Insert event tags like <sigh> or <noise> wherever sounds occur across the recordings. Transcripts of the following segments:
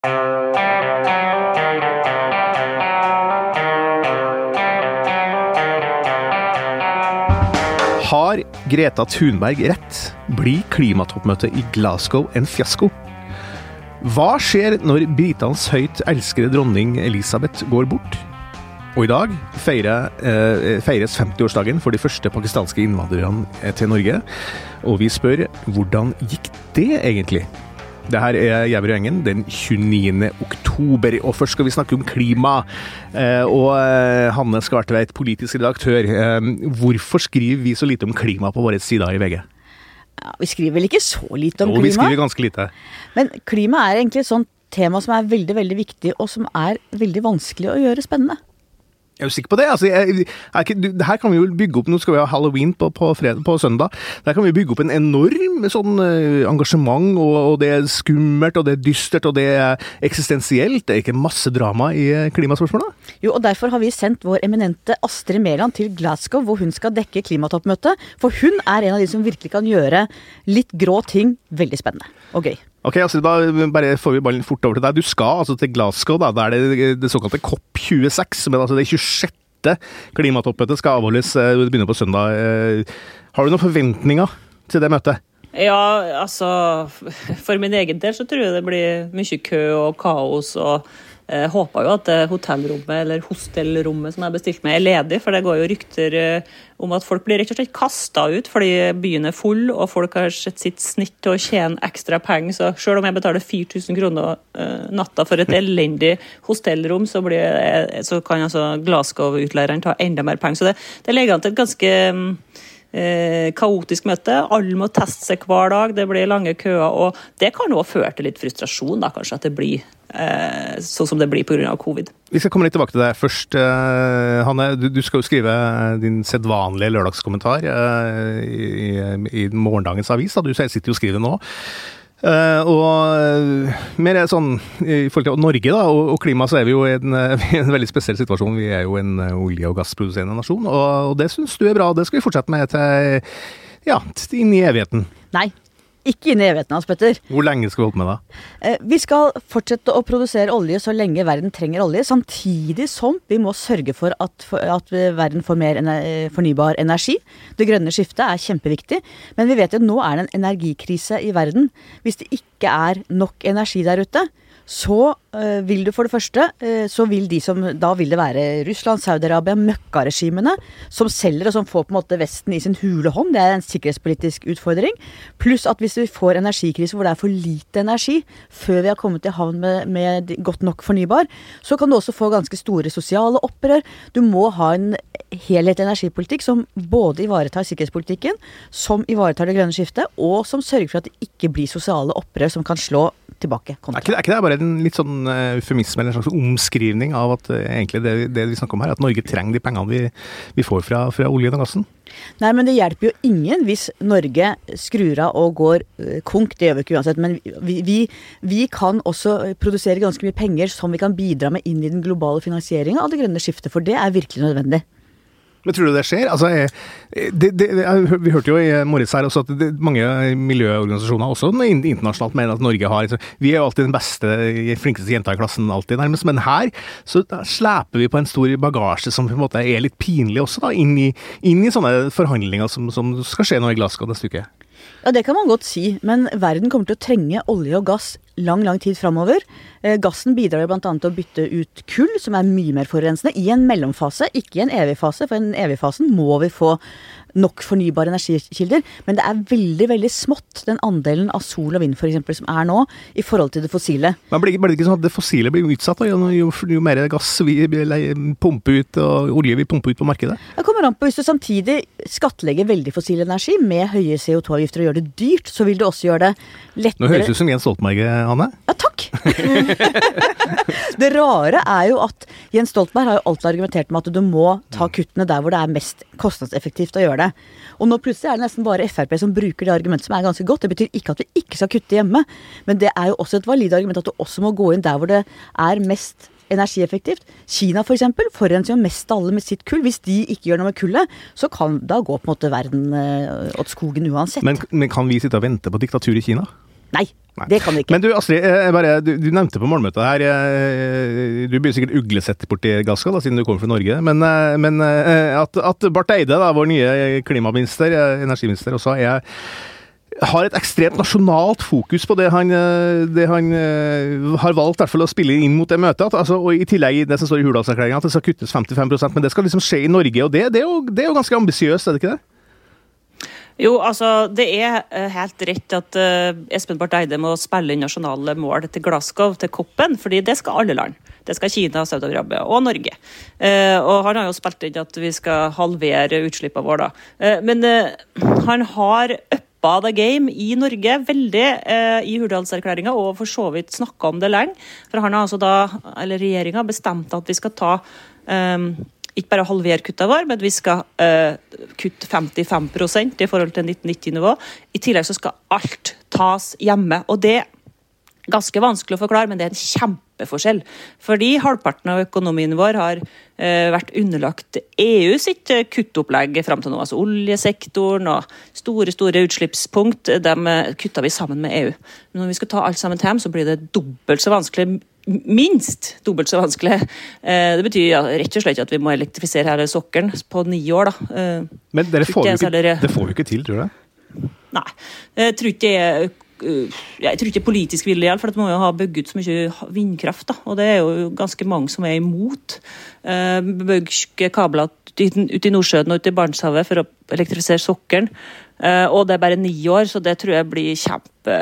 Har Greta Thunberg rett? Blir klimatoppmøtet i Glasgow en fiasko? Hva skjer når britenes høyt elskede dronning Elisabeth går bort? Og i dag eh, feires 50-årsdagen for de første pakistanske innvandrerne til Norge. Og vi spør hvordan gikk det egentlig? Det her er Gjæver og gjengen den 29. oktober, og først skal vi snakke om klima. Eh, og eh, Hanne Skartveit, politisk redaktør. Eh, hvorfor skriver vi så lite om klima på våre sider i VG? Ja, vi skriver vel ikke så lite om Jo, vi skriver ganske lite. Men klima er egentlig et sånt tema som er veldig veldig viktig, og som er veldig vanskelig å gjøre spennende. Er jo sikker på det? Altså, jeg, ikke, du, her kan vi jo bygge opp Nå skal vi ha halloween på, på, fred, på søndag. Der kan vi bygge opp en enorm sånn uh, engasjement, og, og det er skummelt, og det er dystert, og det er eksistensielt. Det er ikke masse drama i eh, klimaspørsmålet? Jo, og Derfor har vi sendt vår eminente Astrid Mæland til Glasgow, hvor hun skal dekke klimatoppmøtet. For hun er en av de som virkelig kan gjøre litt grå ting veldig spennende og gøy. Ok, altså Da bare får vi ballen fort over til deg. Du skal altså til Glasgow. da, er det det såkalte COP26, som er altså det 26. klimatoppmøtet skal avholdes. eh, Det begynner på søndag. Eh, Har du noen forventninger til det møtet? Ja, altså <laughs> For min egen del så tror jeg det blir mye kø og kaos. og jeg håper jo at hotellrommet eller hostellrommet som jeg bestilte meg, er ledig. For det går jo rykter eh, om at folk blir rett og slett kasta ut fordi byen er full og folk har sett sitt snitt til å tjene ekstra penger. Så selv om jeg betaler 4000 kroner eh, natta for et elendig hostellrom, så, eh, så kan altså Glasgow-utleieren ta enda mer penger. Så det, det ligger an til et ganske mm, eh, kaotisk møte. Alle må teste seg hver dag, det blir lange køer. Og det kan òg føre til litt frustrasjon, da, kanskje, at det blir eh, sånn som det blir pga. covid. Vi skal komme litt tilbake til deg først. eh, Hanne, du, du skal jo skrive din sedvanlige lørdagskommentar eh, i, i morgendagens avis. Da. Du sitter jo og skriver nå. Eh, og eh, mer er sånn i forhold til Norge da, og, og klima, så er vi jo i en, eh, <laughs> en veldig spesiell situasjon. Vi er jo en eh, olje- og gassproduserende nasjon, og, og det syns du er bra. Det skal vi fortsette med til ja, inn i evigheten. Nei, ikke inn i evigheten hans, Petter. Hvor lenge skal vi holde på med det? Eh, Vi skal fortsette å produsere olje så lenge verden trenger olje, samtidig som vi må sørge for at, at verden får mer ener fornybar energi. Det grønne skiftet er kjempeviktig, men vi vet jo at nå er det en energikrise i verden. Hvis det ikke er nok energi der ute, så eh, vil du for det første eh, så vil de som Da vil det være Russland, Saudi-Arabia, møkkaregimene som selger og som får på en måte Vesten i sin hule hånd. Det er en sikkerhetspolitisk utfordring. Pluss at hvis vi får energikrise hvor det er for lite energi før vi har kommet i havn med, med godt nok fornybar, så kan du også få ganske store sosiale opprør. Du må ha en helhetlig energipolitikk som både ivaretar sikkerhetspolitikken, som ivaretar det grønne skiftet, og som sørger for at det ikke blir sosiale opprør som kan slå tilbake. Er ikke, er ikke det bare en litt sånn eh, eufemisme eller en slags omskrivning av at eh, egentlig det, det vi snakker om her, at Norge trenger de pengene vi, vi får fra, fra oljen og gassen? Nei, men det hjelper jo ingen hvis Norge skrur av og går øh, konk. Det gjør vi ikke uansett. Men vi, vi, vi kan også produsere ganske mye penger som vi kan bidra med inn i den globale finansieringa av det grønne skiftet, for det er virkelig nødvendig. Men tror du det skjer? Altså, eh, det, det, vi hørte jo i morges her også at det, mange miljøorganisasjoner, også internasjonalt, mener at Norge har liksom, Vi er jo alltid den beste, flinkeste jenta i klassen, alltid nærmest. Men her så sleper vi på en stor bagasje som på en måte er litt pinlig også, da, inn i, inn i sånne forhandlinger som, som skal skje nå i Glasgow neste uke. Ja, det kan man godt si, men verden kommer til å trenge olje og gass lang, lang tid framover. Eh, gassen bidrar jo bl.a. til å bytte ut kull, som er mye mer forurensende, i en mellomfase, ikke i en evig fase. For i den evige fasen må vi få nok fornybare energikilder. Men det er veldig veldig smått, den andelen av sol og vind for eksempel, som er nå, i forhold til det fossile. Men blir, det ikke sånn at det fossile blir utsatt, jo, jo, jo mer gass vi pumper ut, og olje vi pumper ut på markedet? Det kommer an på Hvis du samtidig skattlegger veldig fossil energi med høye CO2-avgifter og gjør det dyrt, så vil det også gjøre det lettere Nå høres du ut som Jens Stoltenberg, Hanne. Ja, takk! <laughs> det rare er jo at Jens Stoltenberg har jo alltid argumentert med at du må ta kuttene der hvor det er mest kostnadseffektivt å gjøre det. Og nå plutselig er det nesten bare Frp som bruker det argumentet som er ganske godt. Det betyr ikke at vi ikke skal kutte hjemme, men det er jo også et valid argument at du også må gå inn der hvor det er mest energieffektivt. Kina for eksempel, forurenser jo mest av alle med sitt kull. Hvis de ikke gjør noe med kullet, så kan da gå på en måte verden eh, åt skogen uansett. Men, men kan vi sitte og vente på diktatur i Kina? Nei, det kan vi ikke. Men du Astrid, eh, bare, du, du, nevnte på morgenmøtet her eh, Du blir sikkert uglesett borti Gassgal, siden du kommer fra Norge. Men, eh, men at, at, Barth Eide, da, vår nye klimaminister, energiminister, også er har et ekstremt nasjonalt fokus på det han, det han har valgt fall å spille inn mot det møtet. Altså, og I tillegg det som står i Hurdalserklæringa, at det skal kuttes 55% men det skal liksom skje i Norge. og Det, det, er, jo, det er jo ganske ambisiøst, er det ikke det? Jo, altså det er eh, helt rett at uh, Espen Barth Eide må spille inn nasjonale mål til Glasgow, til COP-en, fordi det skal alle land. Det skal Kina, Saudi-Arabia og Norge. Uh, og han har jo spilt inn at vi skal halvere utslippene våre, da. Men han har uppa the game i Norge veldig i Hurdalserklæringa, og for så vidt snakka om det lenge. For han har altså da, eller regjeringa, bestemt at vi skal ta um, ikke bare halvere kutta våre, men vi skal uh, kutte 55% i forhold til 1990-nivå. I tillegg så skal alt tas hjemme. og det er ganske vanskelig å forklare, men det er en kjempeforskjell. Fordi halvparten av økonomien vår har uh, vært underlagt EU sitt uh, kuttopplegg fram til nå. Altså oljesektoren og store store utslippspunkt, dem kutta vi sammen med EU. Men når vi skal ta alt sammen til hjem, så blir det dobbelt så vanskelig minst dobbelt så vanskelig. Eh, det betyr ja, rett og slett at vi må elektrifisere hele sokkelen på ni år. Da. Eh, Men dere får jo ikke, det får vi ikke til, tror du? Nei. Jeg tror ikke det er eh, jeg tror ikke politisk vilje, for det må jo ha bygd ut så mye vindkraft. Da. Og det er jo ganske mange som er imot. Bygge kabler ut i Nordsjøen og ut i Barentshavet for å elektrifisere sokkelen. Og det er bare ni år, så det tror jeg blir kjempe,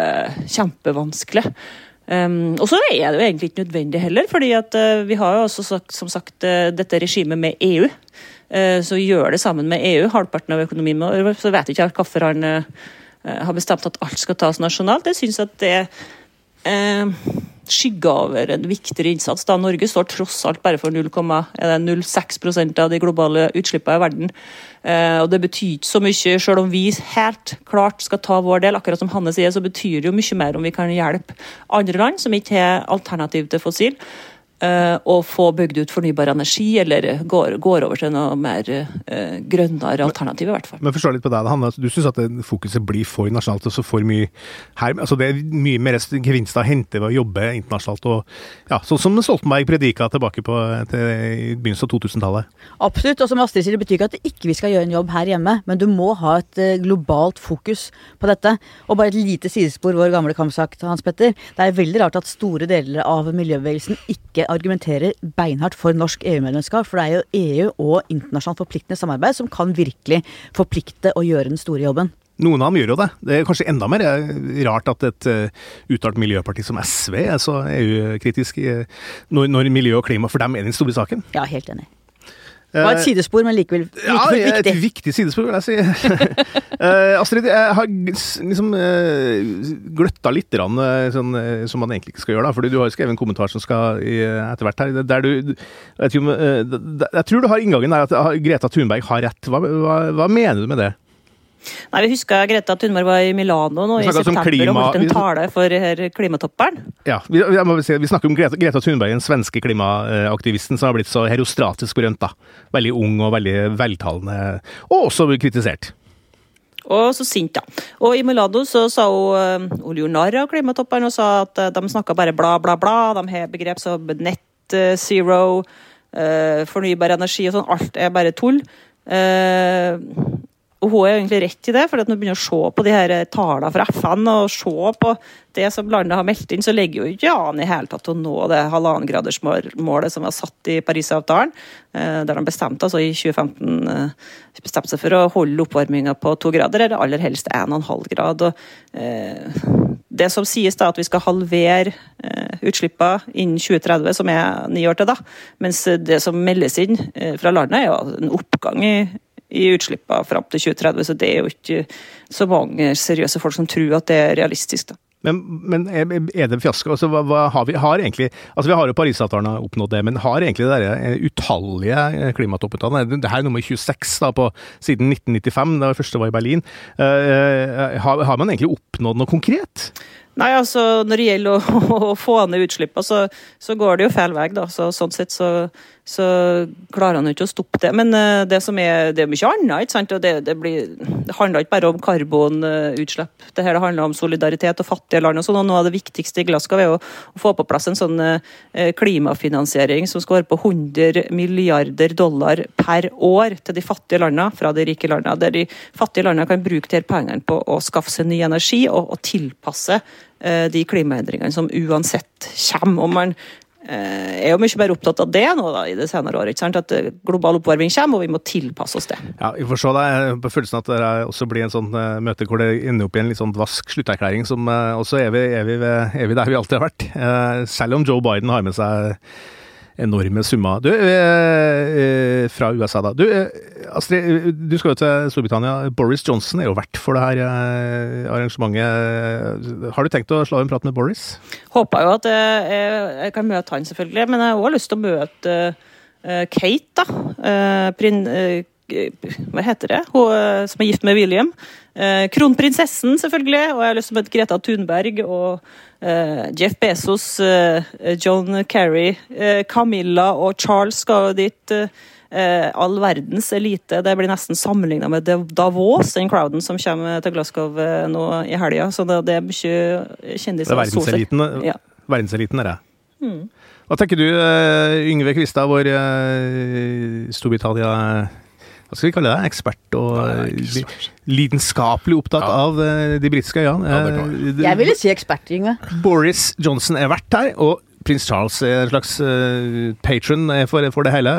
kjempevanskelig. Um, og så er det jo egentlig ikke nødvendig heller, fordi at uh, vi har jo også sagt, som sagt uh, dette regimet med EU. Uh, så gjør det sammen med EU, halvparten av økonomien. Så vet jeg ikke hvorfor han har bestemt at alt skal tas nasjonalt. Jeg syns at det skygger over en viktigere innsats. da Norge står tross alt bare for 0,06 av de globale utslippene i verden. Eh, og Det betyr ikke så mye, selv om vi helt klart skal ta vår del. akkurat som Hanne sier, så betyr det jo mye mer om vi kan hjelpe andre land som ikke har alternativ til fossil å eh, få bygd ut fornybar energi, eller går, går over til noe mer uh, grønnere alternativ, i hvert fall. Men forstår litt på deg, Hanne. Du syns at fokuset blir for nasjonalt og så for mye her? altså Det er mye mer gevinst å hente ved å jobbe internasjonalt, og ja, sånn som Stoltenberg predika tilbake på til begynnelsen av 2000-tallet? Absolutt. Og som Astrid sier, det betyr ikke at ikke vi skal gjøre en jobb her hjemme, men du må ha et uh, globalt fokus på dette. Og bare et lite sidespor, vår gamle kampsak, Hans Petter. Det er veldig rart at store deler av miljøbevegelsen ikke argumenterer beinhardt for norsk EU-medlemskap. For det er jo EU og internasjonalt forpliktende samarbeid som kan virkelig forplikte og gjøre den store jobben. Noen av dem gjør jo det. Det er kanskje enda mer eh, rart at et uh, uttalt miljøparti som SV er så EU-kritisk når, når, miljø og klima for dem er den store saken. Ja, helt enig. Det var et eh, sidespor, men likevel, likevel ja, viktig. Et viktig sidespor, vil jeg si. uh, <laughs> Astrid, jeg har liksom uh, gløtta litt, rann, sånn, som man egentlig ikke skal gjøre. da, fordi Du har skrevet en kommentar som skal etter hvert her. der du, jeg, tror, jeg tror du har inngangen der at Greta Thunberg har rett. Hva, hva, hva mener du med det? Nei, Vi husker Greta Thunberg var i Milano nå i september klima... og holdt en tale for her klimatopperen. Ja, vi, si, vi, snakker om Greta, Greta, Thunberg, den svenske klimaaktivisten som har blitt så herostratisk berømt. da. Veldig ung og veldig veltalende, og også kritisert. Og så sint, da. Og i Milano så sa hun Hun gjorde narr av klimatopperen og sa at eh, de snakka bare bla, bla, bla. De har begrep som net eh, zero, fornybar energi og sånn. Alt er bare tull. Uh, og hun er egentlig rett i det, for når du begynner å se på de her tallene fra FN og se på det som landet har meldt inn, så ligger jo ikke an i hele tatt å nå det halvannengradersmålet som var satt i Parisavtalen. Eh, der de bestemte altså i 2015 eh, bestemte seg for å holde oppvarminga på to grader, eller aller helst 1,5 grad. Og, eh, det som sies da, at vi skal halvere utslippene innen 2030, som er ni år til da, mens det som meldes inn fra landet, er jo en oppgang i i utslippene fram til 2030. Så det er jo ikke så mange seriøse folk som tror at det er realistisk. da. Men, men, er det fiasko? Altså, hva, hva har vi har egentlig altså Vi har jo Parisavtalen oppnådd det, men har egentlig det der utallige klimatoppmøtene Det her er nummer 26 da, på, siden 1995, da det første var i Berlin. Uh, har, har, man egentlig oppnådd noe konkret? Nei, altså Når det gjelder å, <laughs> å få ned utslippene, så, så, går det jo feil vei. da, så Sånn sett så, så klarer han ikke å stoppe det. Men uh, det som er, det er mye annet. ikke sant, og Det, det, blir, det handler ikke bare om karbonutslipp. det her handler om solidaritet og fattige land. og sånn, og Noe av det viktigste i Glasgow er å, å få på plass en sånn uh, klimafinansiering som skal være på 100 milliarder dollar per år til de fattige landene fra de rike landene. Der de fattige landene kan bruke de pengene på å skaffe seg ny energi og, og tilpasse Eh, de klimaendringene som uansett kommer. Om man eh, er jo mye mer opptatt av det nå da, i det senere året. ikke sant? At eh, global oppvarming kommer, og vi må tilpasse oss det. Ja, Vi får se. Det på følelsen at det også blir en sånn uh, møte hvor det ender opp i en litt sånn dvask slutterklæring. som også er vi, er, vi, er vi, der vi alltid har vært. Selv om Joe Biden har med seg enorme summer. Du, eh, fra USA, da. Du, eh, Astrid, du skal jo til Storbritannia. Boris Johnson er jo vert for det her eh, arrangementet. Har du tenkt å slå en prat med Boris? Håper jo at jeg, kan møte han, selvfølgelig. Men jeg har òg lyst til å møte Kate, da. Prin, hva heter det? Hun som er gift med William. Kronprinsessen, selvfølgelig. Og jeg har lyst til å møte Greta Thunberg. og Jeff Bezos, John Kerry, Camilla og Charles skal jo dit. all verdens elite. Det blir nesten sammenligna med Davos, den crowden som kommer til Glasgow nå i helga. Så det, det, er mye kjendiser. Det er verdenseliten, ja. verdenseliten er det. Mm. Hva tenker du, Yngve Kvistad, vår Storbritannia hva skal vi kalle det, ekspert og lidenskapelig opptatt ja. av eh, de britiske øyene. Ja, eh, jeg ville si ekspert, Yngve. Boris Johnson er verdt her, og prins Charles er en slags uh, patron for, for, det hele.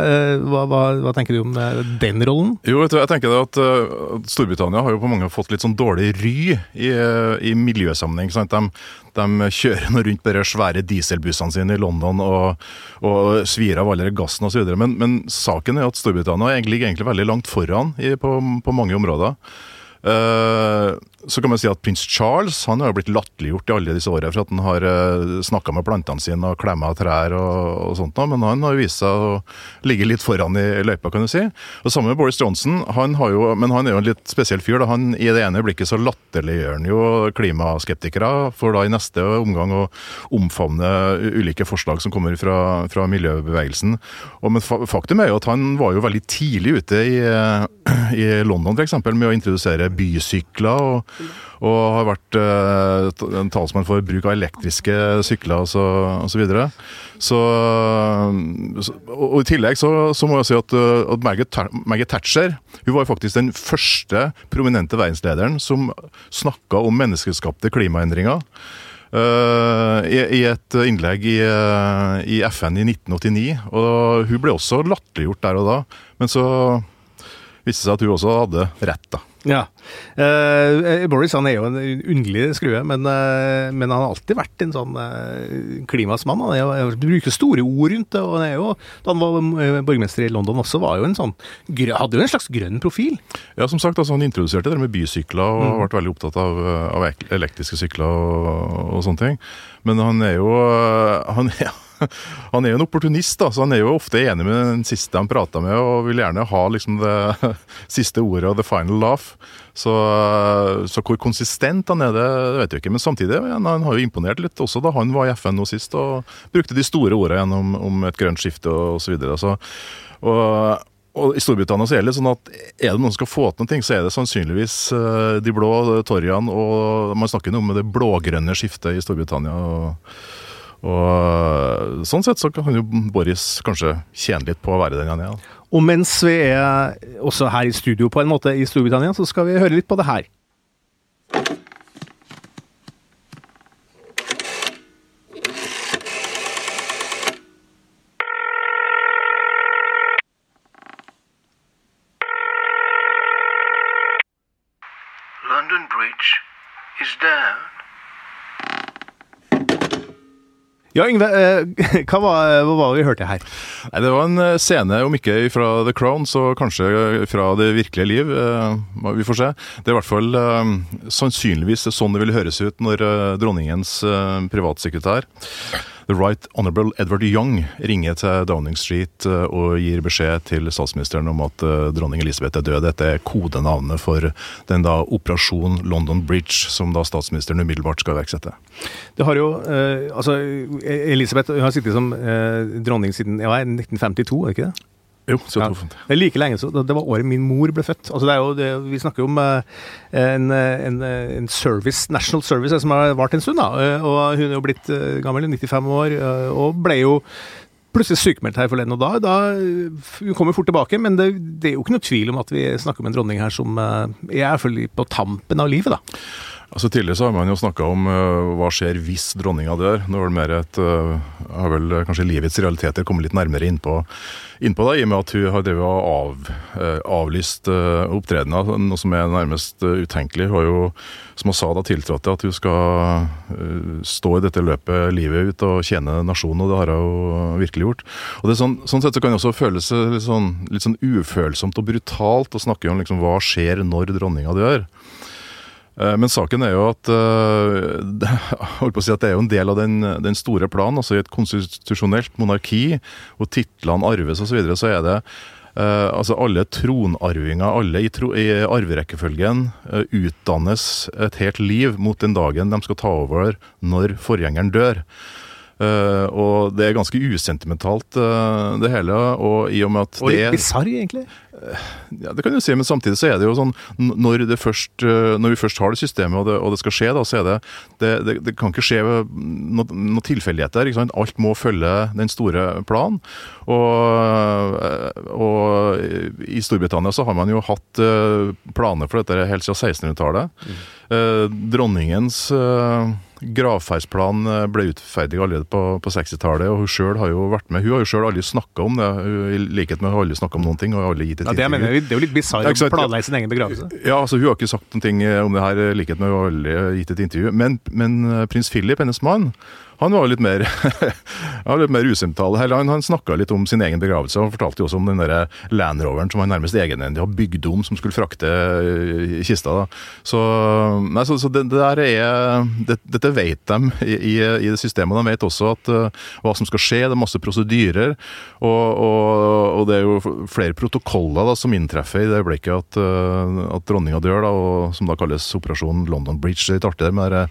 Hva, hva, hva, tenker du om den rollen? Jo, jeg tenker at uh, Storbritannia har jo på mange fått litt sånn dårlig ry i, i miljøsammenheng. De, de, kjører nå rundt de svære dieselbussene sine i London og, og svir av alle gassen osv. Men, men saken er at Storbritannia ligger egentlig veldig langt foran i, på, på mange områder. Uh, så kan man si at prins Charles han har blitt latterliggjort i alle disse årene for at han har eh, snakka med plantene sine og klemma trær og, og sånt. Men han har vist seg å ligge litt foran i løypa, kan du si. Og Sammen med Boris Johnson, han har jo, men han er jo en litt spesiell fyr. Da. Han, I det ene blikket så latterliggjør han jo klimaskeptikere, for da i neste omgang å omfavne ulike forslag som kommer fra, fra miljøbevegelsen. Og, men faktum er jo at han var jo veldig tidlig ute i, i London f.eks. med å introdusere bysykler. og og har vært uh, en talsmann for bruk av elektriske sykler osv. Så, og så, videre. så, og, I tillegg så, så, må jeg si at, uh, at Maggie, Thatcher hun var faktisk den første prominente verdenslederen som snakka om menneskeskapte klimaendringer. Uh, i, i, et innlegg i, uh, i, FN i 1989. og Hun ble også latterliggjort der og da, men så viste det seg at hun også hadde rett. da. Ja. Uh, Boris han er jo en underlig skrue, men, uh, men, han har alltid vært en sånn uh, klimasmann. Han, er, han bruker store ord rundt det. og han er jo, Da han var borgermester i London også, var jo en sånn, hadde jo en slags grønn profil. Ja, som sagt, altså, Han introduserte det med bysykler og mm. har vært veldig opptatt av, av elektriske sykler og, og, sånne ting. Men han er jo han, <laughs> ja, <laughs> han er jo en opportunist, da, så han er jo ofte enig med den siste han prata med, og vil gjerne ha liksom det <laughs> siste ordet og the final laugh. Så, så, hvor konsistent han er, det vet jeg ikke. Men samtidig han har jo imponert litt også da han var i FN nå sist og brukte de store ordene gjennom om et grønt skifte og osv. Så, og, og I Storbritannia så er det sånn at er det noen som skal få til noe, så er det sannsynligvis eh, de blå torgene. Og man snakker jo om det blågrønne skiftet i Storbritannia. og og Sånn sett så kan jo Boris kanskje tjene litt på å være den han er. Og mens vi er også her i studio på en måte i Storbritannia, så skal vi høre litt på det her. London Bridge is down. Ja, Yngve, eh, <laughs> hva var, hva var det vi hørte her? Nei, det var en eh, scene, om ikke fra The Crown, så kanskje fra det virkelige liv. Eh, vi får se. Det er i hvert fall sannsynligvis sånn det vil høres ut når dronningens privatsekretær The Right Honorable Edward Young ringer til Downing Street eh, og gir beskjed til statsministeren om at eh, dronning Elisabeth er død. Dette er kodenavnet for den da Operasjon London Bridge, som da statsministeren umiddelbart skal iverksette. Det har jo, eh, altså, Elisabeth har sittet som dronning siden ja, 1952, er det ikke det? Jo, Ja. Det er like lenge så Det var året min mor ble født. Altså det er jo det, vi snakker jo om eh, en, en, en service, national service som har vart en stund. da, Eh, og Hun er jo blitt eh, gammel, 95 år, eh, og ble jo plutselig sykemeldt her forleden. og da, da Hun kommer fort tilbake, men det, det er jo ikke noe tvil om at vi snakker om en dronning her som eh, er på tampen av livet. da. Altså Tidligere så har man jo snakka om uh, hva skjer hvis dronninga dør. Nå er det mer et uh, har vel uh, kanskje livets realiteter kommet litt nærmere innpå innpå det, i og med at hun har drevet av, uh, avlyst uh, opptredener. Noe som er nærmest utenkelig. Hun har jo, som hun sa da tiltrådte, at hun skal stå i dette løpet livet ut og tjene nasjonen, og det har hun virkelig gjort. Og det er sånn, sånn sett så kan det også føles litt sånn, litt sånn ufølsomt og brutalt å snakke om liksom, hva skjer når dronninga dør. Eh, Men saken er jo at eh, jeg <laughs> holdt på å si at det er jo en del av den, den store planen. altså I et konstitusjonelt monarki hvor titlene arves osv., så, videre, så er det eh, altså alle tronarvinger, alle i, tro, i arverekkefølgen, eh, utdannes et helt liv mot den dagen de skal ta over når forgjengeren dør. Eh, og det er ganske usentimentalt, uh, det hele. Og i og med at Og det litt bisarr, egentlig. ja, det kan du si, men samtidig så er det jo sånn Når, det først, når vi først har det systemet, og det, og det skal skje, da, så er det Det, det, det kan ikke skje noen noe tilfeldigheter. Alt må følge den store planen. Og, og i Storbritannia så har man jo hatt planer for dette helt siden 1600-tallet. Eh, dronningens øh, gravferdsplan øh, ble utferdig allerede på, på 60-tallet, og hun sjøl har jo vært med. Hun har jo sjøl aldri snakka om det, i likhet med hun har aldri snakka om noen ting. og har aldri gitt et Ja, det, jeg mener, det er jo litt bisarr å planlegge sin egen begravelse. Ja, altså Hun har ikke sagt noen ting om det her, i likhet med hun har aldri gitt et intervju. Men, men eh, prins Philip, hennes mann, <laughs> han var litt mer litt mer usentimental. Han, han snakka litt om sin egen begravelse. Han fortalte jo også om den der Land Roveren som han nærmest egenhendig har bygd om, som skulle frakte eh, kista. da. Så, nei, så, så det, det der er det, Dette vet de i, i, det systemet. De vet også at eh, hva som skal skje. Det er masse prosedyrer. Og, og, og det er jo flere protokoller da, som inntreffer i det øyeblikket at, eh, at dronninga dør, da, og, som da kalles Operasjon London Bridge. Det er litt artig med det,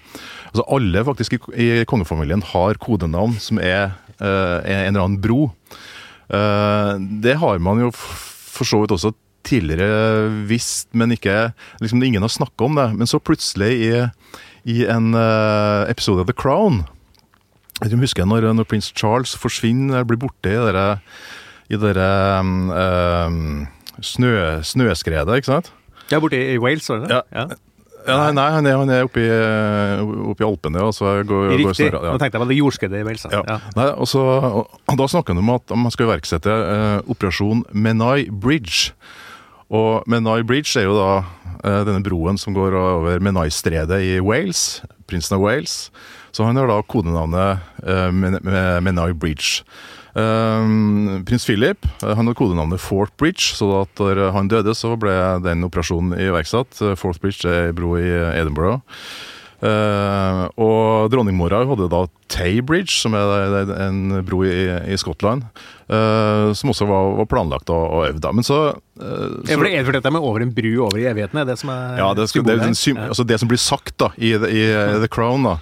altså Alle faktisk i, i kongefamilien har kodenavn som er uh, en eller annen bro. Uh, det har man jo for så vidt også tidligere visst, men ikke liksom Ingen har snakka om det. Men så plutselig, i, i en uh, episode av The Crown Jeg husker når, når prins Charles forsvinner, blir borte i dere, i dere um, snø, snøskredet, ikke sant? Ja, borte i Wales, var det det? Ja. Ja, nei, nei, han er, han er oppe, i, oppe i Alpene. Og så går, går Riktig. ja. Nå tenkte jeg på det jordskredet i Wales. da. Ja. Ja. Nei, og, så, og Da snakker han om at man skal iverksette eh, operasjon Menai Bridge. Og Menai Bridge er jo da eh, denne broen som går over Menai-stredet i Wales. Prinsen av Wales. Så han har da kodenavnet eh, Men- Men- Menai Bridge. Um, prins Philip eh, han hadde kodenavnet Fort Bridge, så da han døde, så ble den operasjonen iverksatt. Fort Bridge er bro i Edinburgh. Eh, og dronningmora hadde da Tay Bridge, som er en bro i, i Skottland, Uh, som også var, var planlagt og, og øvd. da. Men så, uh, så er for dette med over en bru over i evigheten, er det som er ja, det, skal, det, symbolet sym, altså det som blir sagt da, i, i The Crown, da,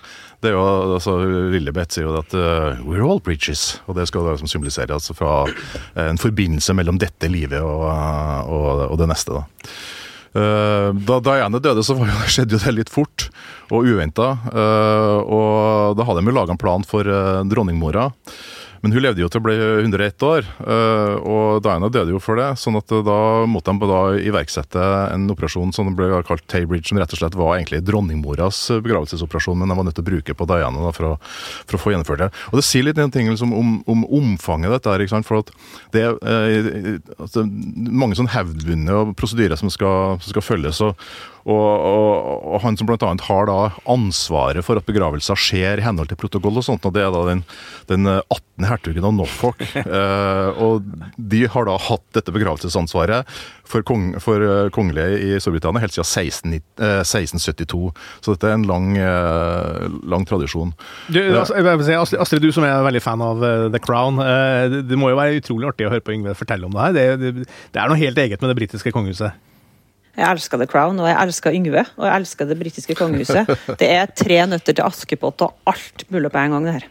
det er jo altså, Lillebeth sier jo at uh, We're all bridges. Og det skal da som symbolisere altså fra en forbindelse mellom dette livet og, og, og det neste. da. Eh, da Diane døde, så <laughs> skjedde jo det litt fort og uventa. og da hadde de jo laga en plan for eh, dronningmora. Men hun levde jo til å bli 101 år, eh, og Diana døde jo for det. sånn at eh, da måtte de iverksette en operasjon som ble kalt Taybridge, som rett og slett var egentlig dronningmoras eh, begravelsesoperasjon, men de var nødt til å bruke på Diana da, for, å, for å få gjennomført det. Og det sier litt en ting liksom, om, om omfanget dette. ikke sant? For at det er altså, mange sånn hevdvunne prosedyrer som skal, som skal følges. og og, og, og han som bl.a. har da ansvaret for at begravelser skjer i henhold til protokoll og sånt, og det er da den, den 18. hertugen av Norfolk. <laughs> Eh, og de har da hatt dette begravelsesansvaret for, kong, for eh, kongelige i Storbritannia helt siden 16, eh, 1672. Så dette er en lang, eh, lang tradisjon. Du, altså, si, Astrid, du som er veldig fan av eh, The Crown. eh, det må jo være utrolig artig å høre på Yngve fortelle om det her. Det, det, det er noe helt eget med det britiske kongehuset. Jeg elsker The Crown, og jeg elsker Yngve, og jeg elsker det britiske kongehuset. <laughs> Det er tre nøtter til Askepott og alt mulig på en gang, det her.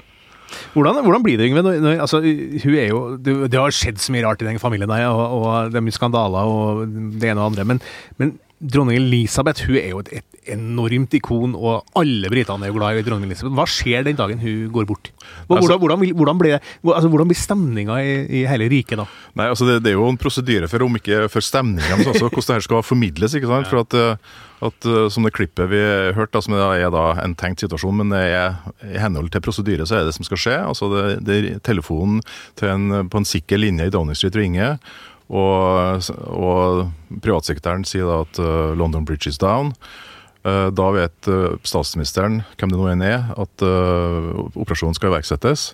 Hvordan, hvordan blir det, Yngve? Når, altså, hun er jo, det, det har skjedd så mye rart i den familien, der, og, og det er mye skandaler og det ene og det andre. Men, men dronning Elisabeth hun er jo et, et enormt ikon, og alle britene er jo glad i dronning Elisabeth. Hva skjer den dagen hun går bort? Hvordan, Altså- hvordan, hvordan, blir, det, altså, hvordan blir stemninga i, i hele riket da? Nei, altså det, det er jo en prosedyre for, om ikke for stemninga, men også hvordan det her skal formidles. ikke sant? For at, eh, at eh, Som det klippet vi hørte, som altså, er da en tenkt situasjon, men er, i henhold til prosedyre så er det det som skal skje. altså det, det Telefonen til en, på en sikker linje i Downing Street ringer, og, og privatsekretæren sier da at uh, London Bridge is down. Uh, Da vet uh, statsministeren, hvem det nå enn er, at operasjonen skal iverksettes.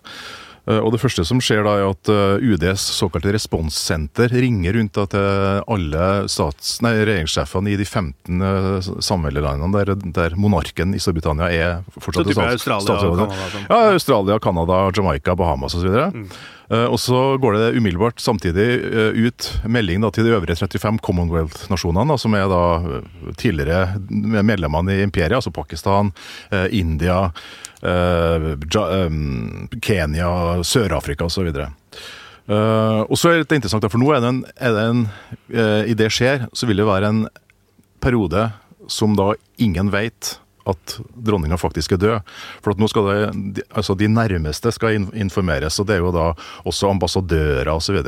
Og Det første som skjer da er at UDs såkalte responssenter ringer rundt da til alle stats, nei, regjeringssjefene i de 15 eh, samveldelandene der, der monarken i Storbritannia er fortsatt Så stats- Australia og. Canada, sånn. Ja, Australia, Canada, Jamaica, Bahamas osv. Mm. Og så går det umiddelbart samtidig eh, ut melding da, til de øvrige 35 Commonwealth-nasjonene, som er da eh, tidligere medlemmene i imperiet, altså Pakistan, eh, India, eh, eh, Kenya, Sør-Afrika osv. Uh, og så er det interessant, for nå er det en, er det en eh, I det skjer, så vil det være en periode som da ingen vet at dronninga faktisk er død. For at nå skal det, de- altså de nærmeste skal informeres, og det er jo da også ambassadører osv.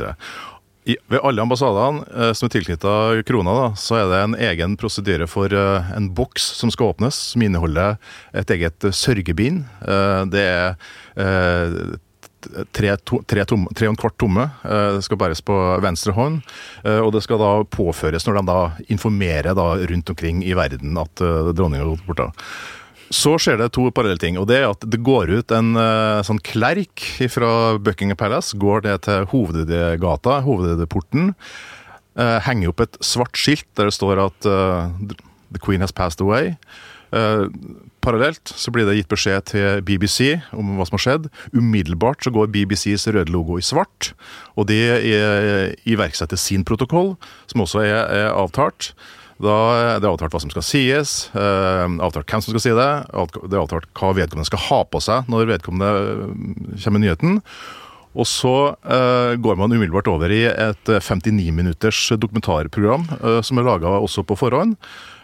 I, ved alle ambassadene eh, som er tilknytta krona, da, så er det en egen prosedyre for eh, en boks som skal åpnes, som inneholder et eget sørgebind. Eh, det er eh, tre, to, tre, tom, tre og en kvart tomme. Eh, Det skal bæres på venstre hånd. eh, Og det skal da påføres når de da informerer da rundt omkring i verden at uh, dronninga har gått bort. Så skjer det to parallelle ting. og Det er at det går ut en uh, sånn klerk fra Buckingham Palace. Går det til hovedgata, hovedporten. Uh, henger opp et svart skilt der det står at uh, The Queen has passed away. Parallelt så blir det gitt beskjed til BBC om hva som har skjedd. Umiddelbart så går BBCs røde logo i svart, og de eh, iverksetter sin protokoll, som også er, er avtalt. Da er det avtalt hva som skal sies, eh, avtalt hvem som skal si det, det er avtalt hva vedkommende skal ha på seg når vedkommende eh, kommer med nyheten. Og så eh, går man umiddelbart over i et eh, 59 minutters dokumentarprogram eh, som er laga også på forhånd.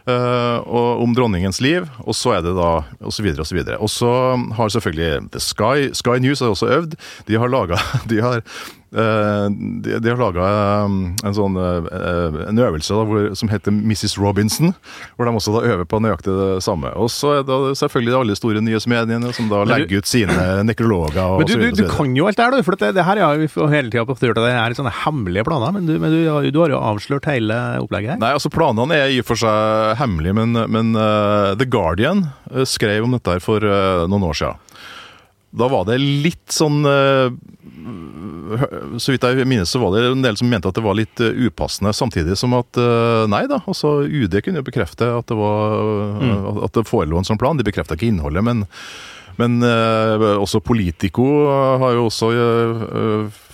Eh, og om dronningens liv, og så er det da og så videre og så videre. Og så har selvfølgelig The Sky, Sky News har også øvd. De har laga <laughs> De har de, de har laga en sånn eh, en øvelse da, hvor, som heter Mrs. Robinson, hvor de også da øver på nøyaktig det samme. Og så er det selvfølgelig alle store nyhetsmediene som da legger ut sine nekrologer og Men du, du, du kan jo alt det her, du. For det, det her er vi hele tida på at det er sånne hemmelige planer. Men, du, men du, har jo- du har jo avslørt hele opplegget her. Nei, altså Planene er i og for seg hemmelige, men, men uh, The Guardian eh, skrev om dette her for uh, noen år siden. Da var det litt sånn eh, Så vidt jeg minnes, så var det en del som mente at det var litt eh, upassende, samtidig som at eh, nei da, altså UD kunne jo bekrefte at det var at det forelå en sånn plan. De bekrefta ikke innholdet, men men også Politico har jo også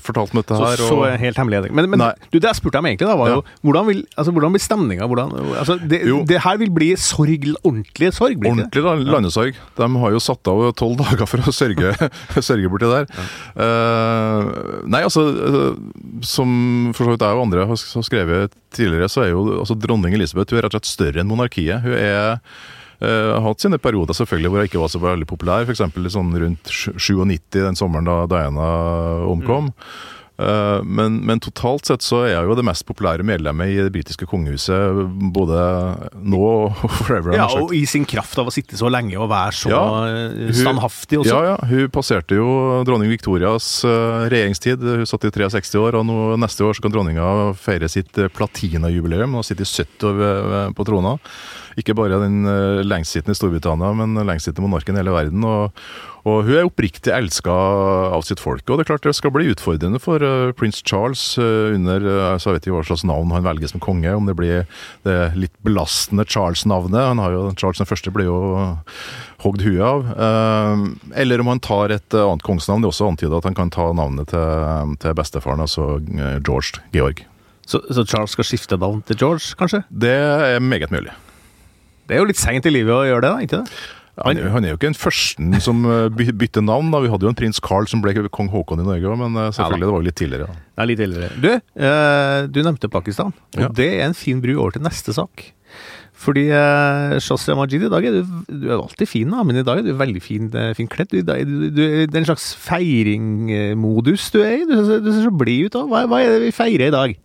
fortalt om dette Så, her. så og- er helt hemmelig. Men, men du, det jeg spurte dem egentlig, da, var jo hvordan, vil, altså, hvordan blir stemninga? Altså, det, det her vil bli sorg, ordentlig sorg, blir? Ordentlig det? landesorg. De har jo satt av tolv <laughs> dager for å sørge, sørge borti der. Eh, nei, altså eh, Som for så vidt jeg og andre har skrevet tidligere, så er jo altså, dronning Elisabeth hun er rett og slett større enn monarkiet. Hun er eh, har hatt sine perioder selvfølgelig hvor jeg ikke var så veldig populær, f.eks. Sånn rundt 97, den sommeren da Diana omkom. Eh, men, men, totalt sett så er jeg jo det mest populære medlemmet i det britiske kongehuset, både nå og forever. Ja, og i sin kraft av å sitte så lenge og være så ja, hun, standhaftig også. Ja, ja. Hun passerte jo dronning Victorias uh, regjeringstid. Hun satt i 63 år, og nå, neste år så kan dronninga feire sitt platinajubileum og sitte i 70 år på trona. Ikke bare den uh, lengstsittende Storbritannia, men lengstsittende monarken i hele verden. og og hun er oppriktig elska av sitt folk. Og det er klart det skal bli utfordrende for uh, prins Charles uh, under så Jeg vet ikke hva slags navn han velger som konge, om det blir det litt belastende Charles-navnet. Han har jo, Charles den første blir jo hogd huet av. eller om han tar et annet kongsnavn. Det er også antyda at han kan ta navnet til, til bestefaren, altså George Georg. Så, så, Charles skal skifte navn til George, kanskje? Det er meget mulig. Det er jo litt seint i livet å gjøre det, da? ikke det? Han, han, er jo ikke den første som eh, bytter navn. da. Vi hadde jo en prins Carl som ble kong Haakon i Norge men eh, selvfølgelig, det var jo litt tidligere. Da. Ja, litt tidligere. Du, eh, du nevnte Pakistan, og ja. det er en fin bru over til neste sak. Fordi eh, Shazia Majid, i dag er du, du er alltid fin, da, men i dag er du veldig fin, eh, fin kledd. Du, du, det er en slags feiringmodus du er i. Du, du ser så blid ut da. Hva, hva er det vi feirer i dag?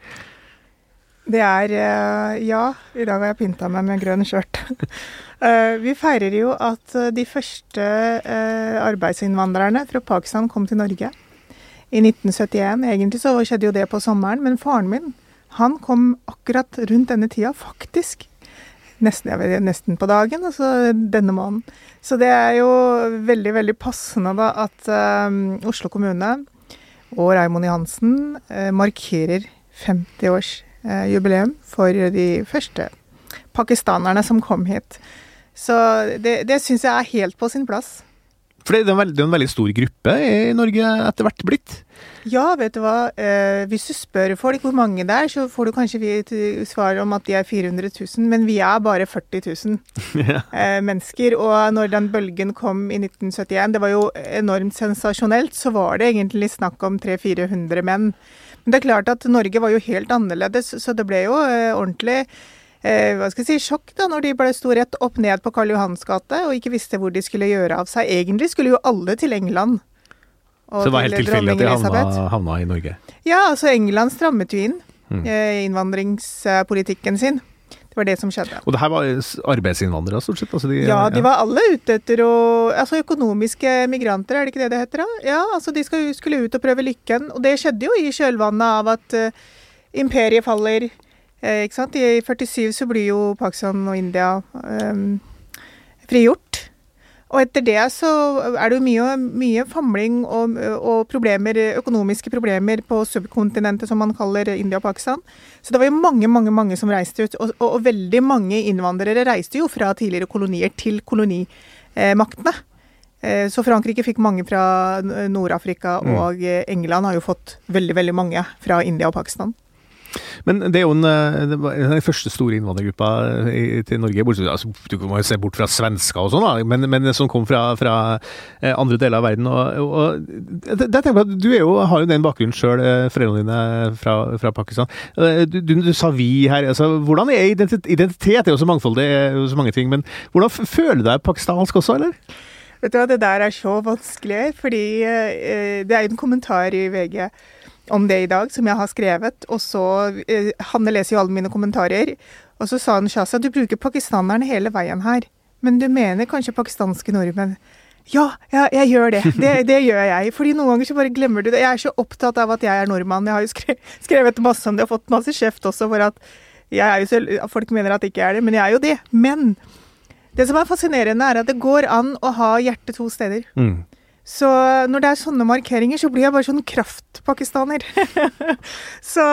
Det er Ja, i dag har jeg pynta meg med grønn skjørt. <laughs> Eh, vi feirer jo at eh, de første eh, arbeidsinnvandrerne fra Pakistan kom til Norge i 1971. Egentlig så skjedde jo det på sommeren, men faren min han kom akkurat rundt denne tida, faktisk. Nesten, vet, nesten på dagen, altså denne måneden. Så det er jo veldig, veldig passende da at um, Oslo kommune og Raymond Johansen uh, markerer 50-årsjubileum uh, for de første pakistanerne som kom hit. Så det, det syns jeg er helt på sin plass. For det er, en veldig, det er en veldig stor gruppe i Norge etter hvert blitt? Ja, vet du hva. Eh, hvis du spør folk hvor mange det er, så får du kanskje svar om at de er 400 000, men vi er bare 40 000 <laughs> ja. eh, mennesker. Og når den bølgen kom i 1971, det var jo enormt sensasjonelt, så var det egentlig snakk om 300-400 menn. Men det er klart at Norge var jo helt annerledes, så det ble jo eh, ordentlig eh, hva skal jeg si, sjokk da når de ble sto rett opp ned på Karl Johans gate og ikke visste hvor de skulle gjøre av seg. Egentlig skulle jo alle til England. Så det var helt tilfeldig at de havna, havna, i Norge? Ja, altså England strammet jo inn mm. eh, innvandringspolitikken sin. Det var det som skjedde. Og det her var arbeidsinnvandrere, stort sett? Altså de, ja, de var alle ute etter å Altså økonomiske migranter, er det ikke det det heter? da? Ja, altså de skulle ut og prøve lykken. Og det skjedde jo i kjølvannet av at uh, imperiet faller. Eh, ikke sant? I 47 så blir jo Pakistan og India um, frigjort. Og etter det så er det jo mye, mye famling og, og, problemer, økonomiske problemer på subkontinentet, som man kaller India og Pakistan. Så det var jo mange, mange mange som reiste ut. Og, og, og veldig mange innvandrere reiste jo fra tidligere kolonier til kolonimaktene. Eh, så Frankrike fikk mange fra Nord-Afrika, mm. og England har jo fått veldig, veldig mange fra India og Pakistan. Men det er jo en, eh, den første store innvandrergruppa til Norge. Altså, du må jo se bort fra svensker og sånn, men, men, som kom fra, fra, eh, andre deler av verden. Og, og det, det at Du jo, har jo den bakgrunnen sjøl, eh, foreldrene dine fra, fra Pakistan. Du, du, du, sa vi her. altså Hvordan er identitet? Identitet er jo så mangfoldig, så mange ting. Men hvordan føler du deg pakistansk også, eller? Vet du hva, Det der er så vanskelig, fordi det er jo en kommentar i VG om det i dag, som jeg har skrevet. Og så eh, Hanne leser jo alle mine kommentarer. Og så sa hun Shazia, du bruker pakistanerne hele veien her. Men du mener kanskje pakistanske nordmenn? Ja, ja, jeg gjør det. det. <laughs> det. gjør jeg. Fordi noen ganger så bare glemmer du det. Jeg er så opptatt av at jeg er nordmann. Jeg har jo skrevet masse om det og fått masse kjeft også for at jeg er jo selv, Folk mener at jeg ikke er det, men jeg er jo det. Men det som er fascinerende, er at det går an å ha hjertet to steder. Mm. Så når det er sånne markeringer, så blir jeg bare sånn kraftpakistaner. <laughs> så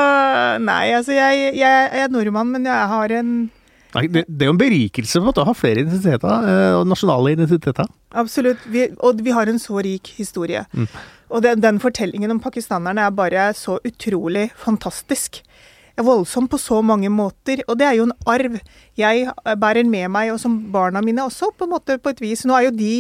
nei, altså jeg, jeg, jeg, er nordmann, men jeg har en Nei, det, det, er jo en berikelse på en måte å ha flere identiteter, eh, og nasjonale identiteter. Absolutt, vi, og vi har en så rik historie. Mm. Og den, den fortellingen om pakistanerne er bare så utrolig fantastisk. Er Voldsom på så mange måter. Og det er jo en arv jeg bærer med meg, og som barna mine også, på, en måte, på et vis. Nå er jo de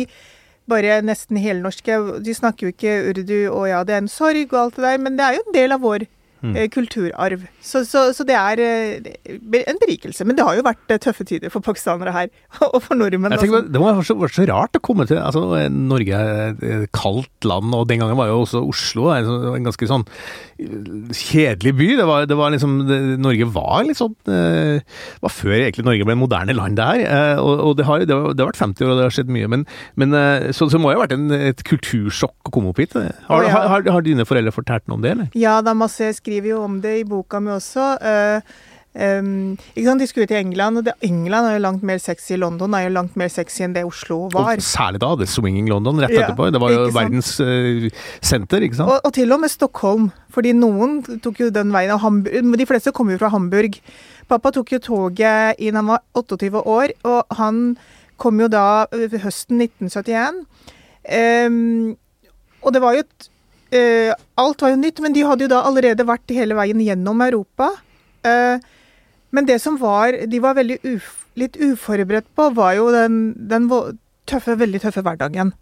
bare nesten helnorske. De snakker jo ikke urdu, og ja, det er en sorg og alt det der, men det er jo en del av vår Mm. eh, kulturarv. Så, så, så det er eh, en berikelse. Men det har jo vært eh, tøffe tider for pakistanere her, <laughs> og for nordmenn. Jeg tenker, det må ha vært så, rart å komme til altså, Norge er et kaldt land, og den gangen var jo også Oslo en, sånn- en ganske sånn kjedelig by. Det var, det var liksom det, Norge var litt sånn eh, Det var før egentlig Norge ble en moderne land, det her. Og og det, har, det, har, vært 50 år, og det har skjedd mye. Men, men så, så må det ha vært en, et kultursjokk å komme opp hit. Har, har, har dine foreldre fortalt noe om det, eller? Ja, da masse jeg skriver jo om det i boka mi også. Em, ikke sant, De skulle til England, og det, England er jo langt mer sexy. London er jo langt mer sexy enn det Oslo var. Og særlig da, det Swinging London rett Ja, etterpå. Det var jo verdens uh, senter, ikke sant? Og, og til og med Stockholm, fordi noen tok jo den veien. Hamburg, de fleste kommer jo fra Hamburg. Pappa tok jo toget inn han var 28 år, og han kom jo da høsten 1971. Um, og det var jo et eh, Alt var jo nytt, men de hadde jo da allerede vært hele veien gjennom Europa. Eh, men det som var de var veldig uf, litt uforberedt på, var jo den, den tøffe, veldig tøffe hverdagen.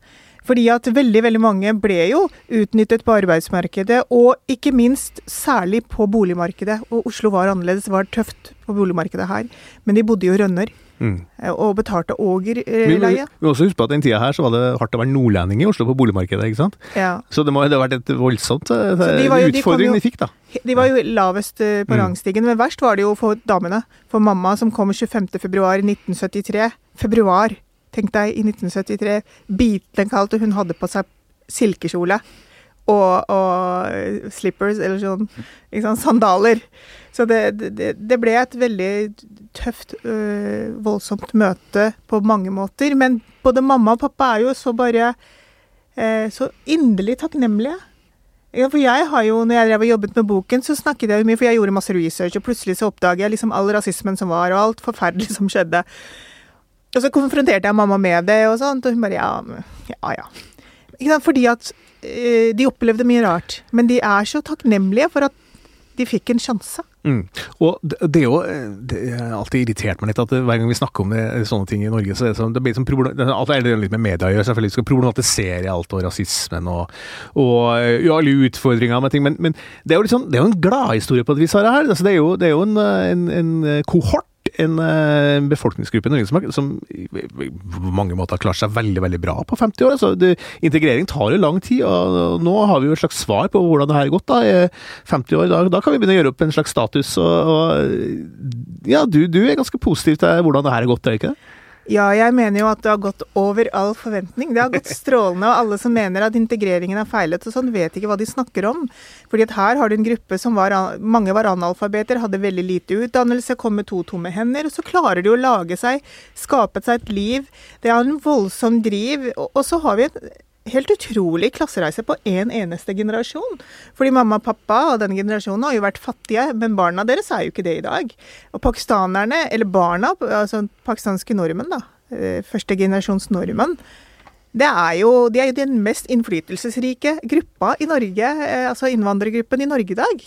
Fordi at veldig veldig mange ble jo utnyttet på arbeidsmarkedet, og ikke minst særlig på boligmarkedet. Og Oslo var annerledes, var tøft på boligmarkedet her. Men de bodde jo i rønner, Mm. eh, og betalte Åger-leie. ågerleie. vi må også huske på at den tida her så var det hardt å være nordlending i Oslo på boligmarkedet, ikke sant? Ja. Så det må ha vært et voldsomt eh, de jo- de utfordring jo- de fikk, da. De var jo lavest eh, på Mm. rangstigen, men verst var det jo for damene. For mamma som kom 25. februar 1973. Februar, tenk deg, i 1973. Biten kalte hun hadde på seg silkekjole. Og, og slippers, eller sånn, ikke sant, sandaler. Så det, det, det ble et veldig tøft, øh, voldsomt møte på mange måter. Men både mamma og pappa er jo så bare øh, så inderlig takknemlige. Ja, for jeg har jo, når jeg drev og jobbet med boken, så snakket jeg jo mye, for jeg gjorde masse research, og plutselig så oppdaget jeg liksom all rasismen som var, og alt forferdelig som skjedde. Og så konfronterte jeg mamma med det, og sånt, og hun bare ja, ja, ja. Fordi at øh, de opplevde mye rart, men de er så takknemlige for at de fikk en sjanse. Mm. Og det, er jo eh, Det er alltid irritert meg litt at hver gang vi snakker om det, sånne ting i Norge, så er det sånn det blir sånn Alt er litt med media å selvfølgelig. Vi skal problematisere alt og rasismen og, og eh, ja, alle utfordringer med ting, men, men det er jo liksom, det er jo en gladhistorie på et vis, Sara, her. Altså, det er jo, det er jo en, eh, en, en kohort en eh, befolkningsgruppe i Norge som, som på mange måter har klart seg veldig veldig bra på 50 år. Altså, det, integrering tar jo lang tid, og nå har vi jo et slags svar på hvordan det her har gått. da, i 50 år, Da, da kan vi begynne å gjøre opp en slags status. og, og ja, du, du er ganske positiv til hvordan det her har gått, er ikke det? Ja, jeg mener jo at det har gått over all forventning. Det har gått strålende, og alle som mener at integreringen er feilet og sånn, vet ikke hva de snakker om. Fordi at her har du en gruppe som var, mange var analfabeter, hadde veldig lite utdannelse, kom med to tomme hender, og så klarer de å lage seg, skape seg et liv. Det er en voldsom driv. Og, og så har vi en helt utrolig klassereise på én en eneste generasjon. Fordi mamma og pappa og den generasjonen har jo vært fattige, men barna deres er jo ikke det i dag. Og pakistanerne, eller barna, altså pakistanske nordmenn, da, eh, første generasjons nordmenn, det er jo, de er jo den mest innflytelsesrike gruppa i Norge, eh, altså innvandrergruppen i Norge i dag.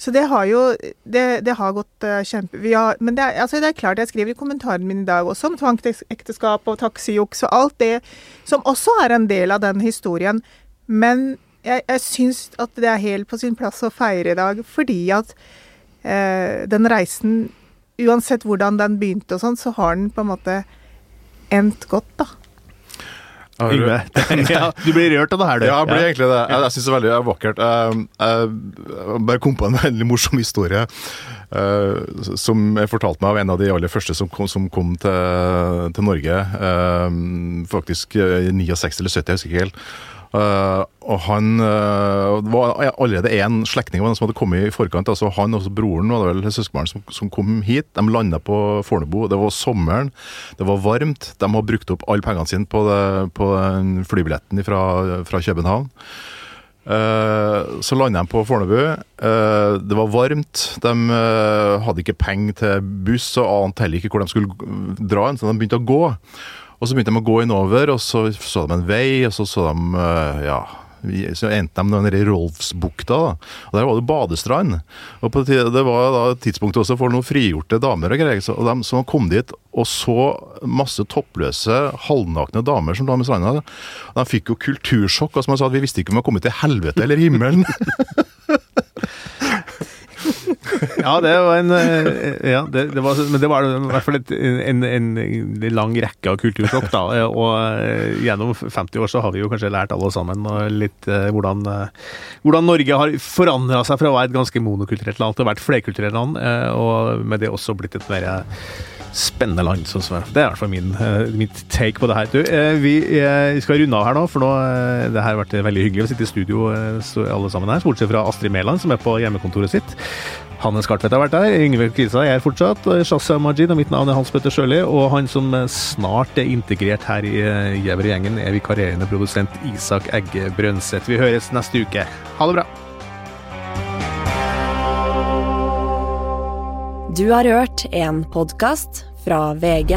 Så det har jo Det, det har gått uh, kjempe... Har, men det er, altså det er klart, jeg skriver i kommentaren min i dag også om tvangsekteskap og taxijuks og alt det som også er en del av den historien. Men jeg, jeg syns at det er helt på sin plass å feire i dag, fordi at uh, den reisen, uansett hvordan den begynte og sånn, så har den på en måte endt godt, da. Yngve, <laughs> du blir rørt av det her, du. Ja, jeg blir egentlig det. Jeg, jeg syns det er veldig vakkert. Jeg, jeg, jeg bare kom på en <laughs> veldig morsom historie eh, som jeg fortalte meg av en av de aller første som kom, som kom til, til Norge. eh, faktisk i 69 eller 70, jeg husker ikke helt. Eh, og han uh, var allerede én slektning som hadde kommet i forkant. altså Han og broren var det vel søskenbarn som, som kom hit. De landa på Fornebu. Det var sommeren, det var varmt. De har brukt opp alle pengene sine på, det, på flybilletten fra, fra København. Eh, så landa de på Fornebu. Det var varmt. De hadde ikke penger til buss og ante heller ikke hvor de skulle dra så de begynte å gå. Og så begynte de å gå innover, og så så de en vei, og så så de eh, ja, så endte de nede i Rolfsbukta. Og Der var det badestrand. Og på det, var da tidspunktet også for noen frigjorte damer og greier. Så, og de, så kom dit og så masse toppløse, halvnakne damer som lå ved stranda. De fikk jo kultursjokk. og som sa sa, Vi visste ikke om vi var kommet til helvete eller himmelen. <laughs> <laughs> Ja, det var en eh, Ja, det, det var, men det var i hvert fall et, en, en, lang rekke av kultursjokk, da. Og eh, gjennom 50 år så har vi jo kanskje lært alle sammen litt eh, hvordan, eh, hvordan Norge har forandra seg fra å være et ganske monokulturelt land til å være et flerkulturelt land, og med det også blitt et mer spennende land. Så. Det er i hvert fall min, mitt take på det her. Du, vi skal runde av her nå, for nå det her har vært veldig hyggelig å sitte i studio alle sammen her, bortsett fra Astrid Mæland, som er på hjemmekontoret sitt. Hanne Skartvedt har vært der, Yngve Kvisa er fortsatt, Shazia Majid, og mitt navn er Hans Petter Sjøli. Og han som snart er integrert her i eh, Gjever-gjengen, er vikarierende produsent Isak Egge Brønseth. Vi høres neste uke. Ha det bra. Du har hørt en podkast fra VG.